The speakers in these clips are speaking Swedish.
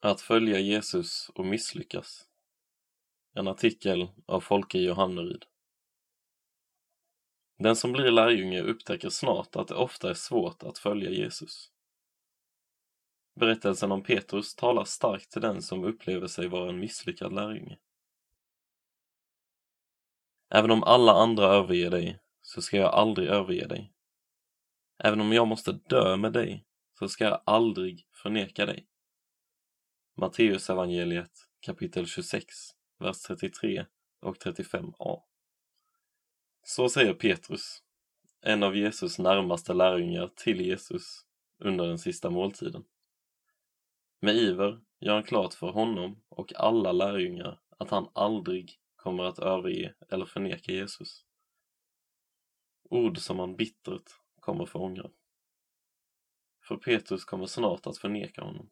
Att följa Jesus och misslyckas. En artikel av Folke Johanneryd. Den som blir lärjunge upptäcker snart att det ofta är svårt att följa Jesus. Berättelsen om Petrus talar starkt till den som upplever sig vara en misslyckad lärjunge. Även om alla andra överger dig, så ska jag aldrig överge dig. Även om jag måste dö med dig, så ska jag aldrig förneka dig. Matteus evangeliet kapitel 26, vers 33 och 35a. Så säger Petrus, en av Jesus närmaste lärjungar till Jesus under den sista måltiden. Med iver gör han klart för honom och alla lärjungar att han aldrig kommer att överge eller förneka Jesus. Ord som han bittert kommer få ångra. För Petrus kommer snart att förneka honom.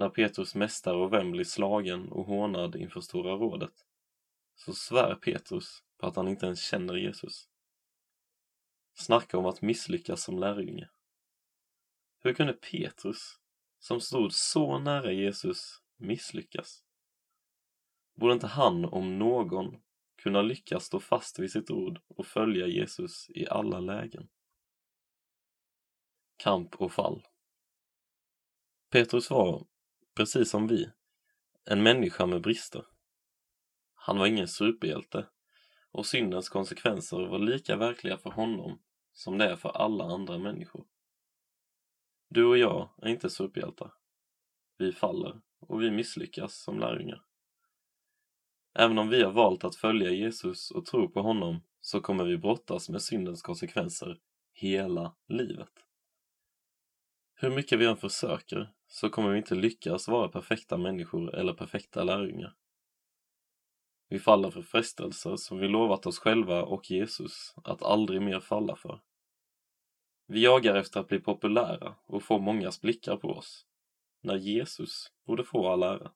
När Petrus mästare och vän blir slagen och hånad inför Stora rådet så svär Petrus på att han inte ens känner Jesus. Snacka om att misslyckas som lärjunge. Hur kunde Petrus, som stod så nära Jesus, misslyckas? Borde inte han, om någon, kunna lyckas stå fast vid sitt ord och följa Jesus i alla lägen? Kamp och fall Petrus var, precis som vi, en människa med brister. Han var ingen superhjälte och syndens konsekvenser var lika verkliga för honom som det är för alla andra människor. Du och jag är inte superhjältar. Vi faller och vi misslyckas som lärjungar. Även om vi har valt att följa Jesus och tro på honom så kommer vi brottas med syndens konsekvenser hela livet. Hur mycket vi än försöker så kommer vi inte lyckas vara perfekta människor eller perfekta lärjungar. Vi faller för frestelser som vi lovat oss själva och Jesus att aldrig mer falla för. Vi jagar efter att bli populära och få mångas blickar på oss, när Jesus borde få all ära.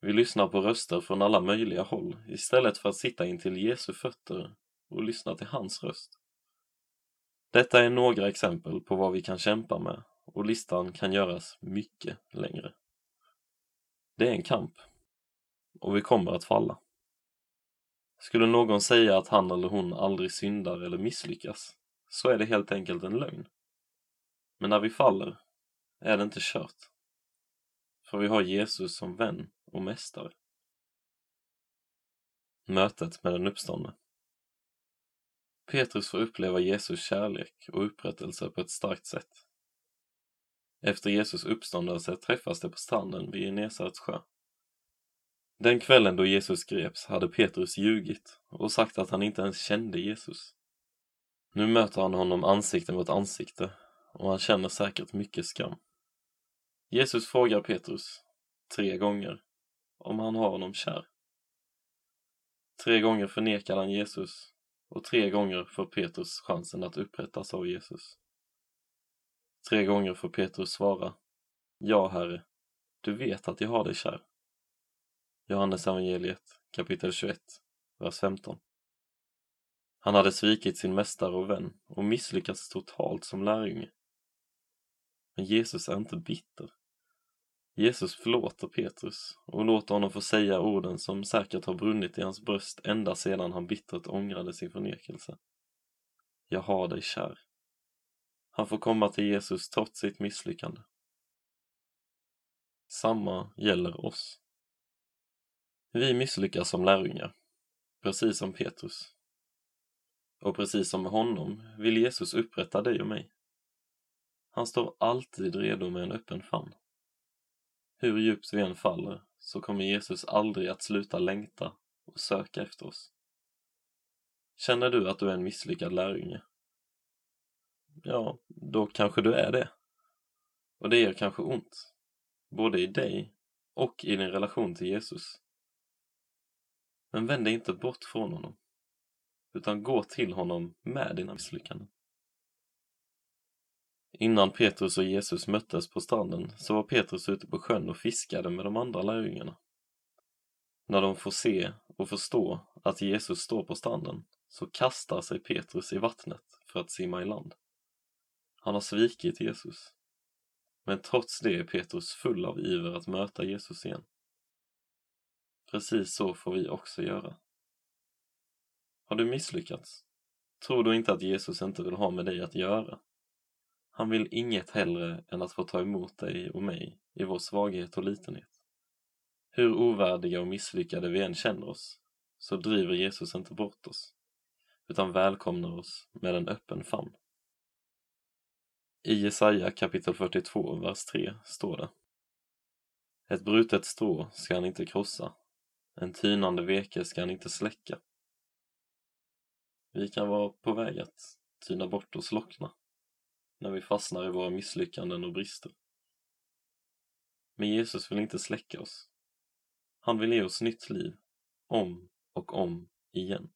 Vi lyssnar på röster från alla möjliga håll istället för att sitta intill Jesu fötter och lyssna till hans röst. Detta är några exempel på vad vi kan kämpa med och listan kan göras mycket längre. Det är en kamp och vi kommer att falla. Skulle någon säga att han eller hon aldrig syndar eller misslyckas så är det helt enkelt en lögn. Men när vi faller är det inte kört. För vi har Jesus som vän och mästare. Mötet med den uppståndne Petrus får uppleva Jesus kärlek och upprättelse på ett starkt sätt. Efter Jesus uppståndelse träffas de på stranden vid Genesarets sjö. Den kvällen då Jesus greps hade Petrus ljugit och sagt att han inte ens kände Jesus. Nu möter han honom ansikte mot ansikte och han känner säkert mycket skam. Jesus frågar Petrus, tre gånger, om han har honom kär. Tre gånger förnekar han Jesus och tre gånger får Petrus chansen att upprättas av Jesus. Tre gånger får Petrus svara, Ja, Herre, du vet att jag har dig kär. Johannes evangeliet kapitel 21, vers 15. Han hade svikit sin mästare och vän och misslyckats totalt som lärjunge. Men Jesus är inte bitter. Jesus förlåter Petrus och låter honom få säga orden som säkert har brunnit i hans bröst ända sedan han bittert ångrade sin förnekelse. Jag har dig kär. Han får komma till Jesus trots sitt misslyckande. Samma gäller oss. Vi misslyckas som lärjungar, precis som Petrus. Och precis som med honom vill Jesus upprätta dig och mig. Han står alltid redo med en öppen famn. Hur djupt vi än faller så kommer Jesus aldrig att sluta längta och söka efter oss. Känner du att du är en misslyckad lärjunge? Ja, då kanske du är det. Och det gör kanske ont, både i dig och i din relation till Jesus. Men vänd dig inte bort från honom, utan gå till honom med dina misslyckanden. Innan Petrus och Jesus möttes på stranden så var Petrus ute på sjön och fiskade med de andra lärjungarna. När de får se och förstå att Jesus står på stranden så kastar sig Petrus i vattnet för att simma i land. Han har svikit Jesus. Men trots det är Petrus full av iver att möta Jesus igen. Precis så får vi också göra. Har du misslyckats? Tror du inte att Jesus inte vill ha med dig att göra? Han vill inget hellre än att få ta emot dig och mig i vår svaghet och litenhet. Hur ovärdiga och misslyckade vi än känner oss, så driver Jesus inte bort oss, utan välkomnar oss med en öppen famn. I Jesaja kapitel 42, vers 3 står det Ett brutet strå ska han inte krossa, en tynande veke ska han inte släcka. Vi kan vara på väg att tyna bort och slockna när vi fastnar i våra misslyckanden och brister. Men Jesus vill inte släcka oss. Han vill ge oss nytt liv, om och om igen.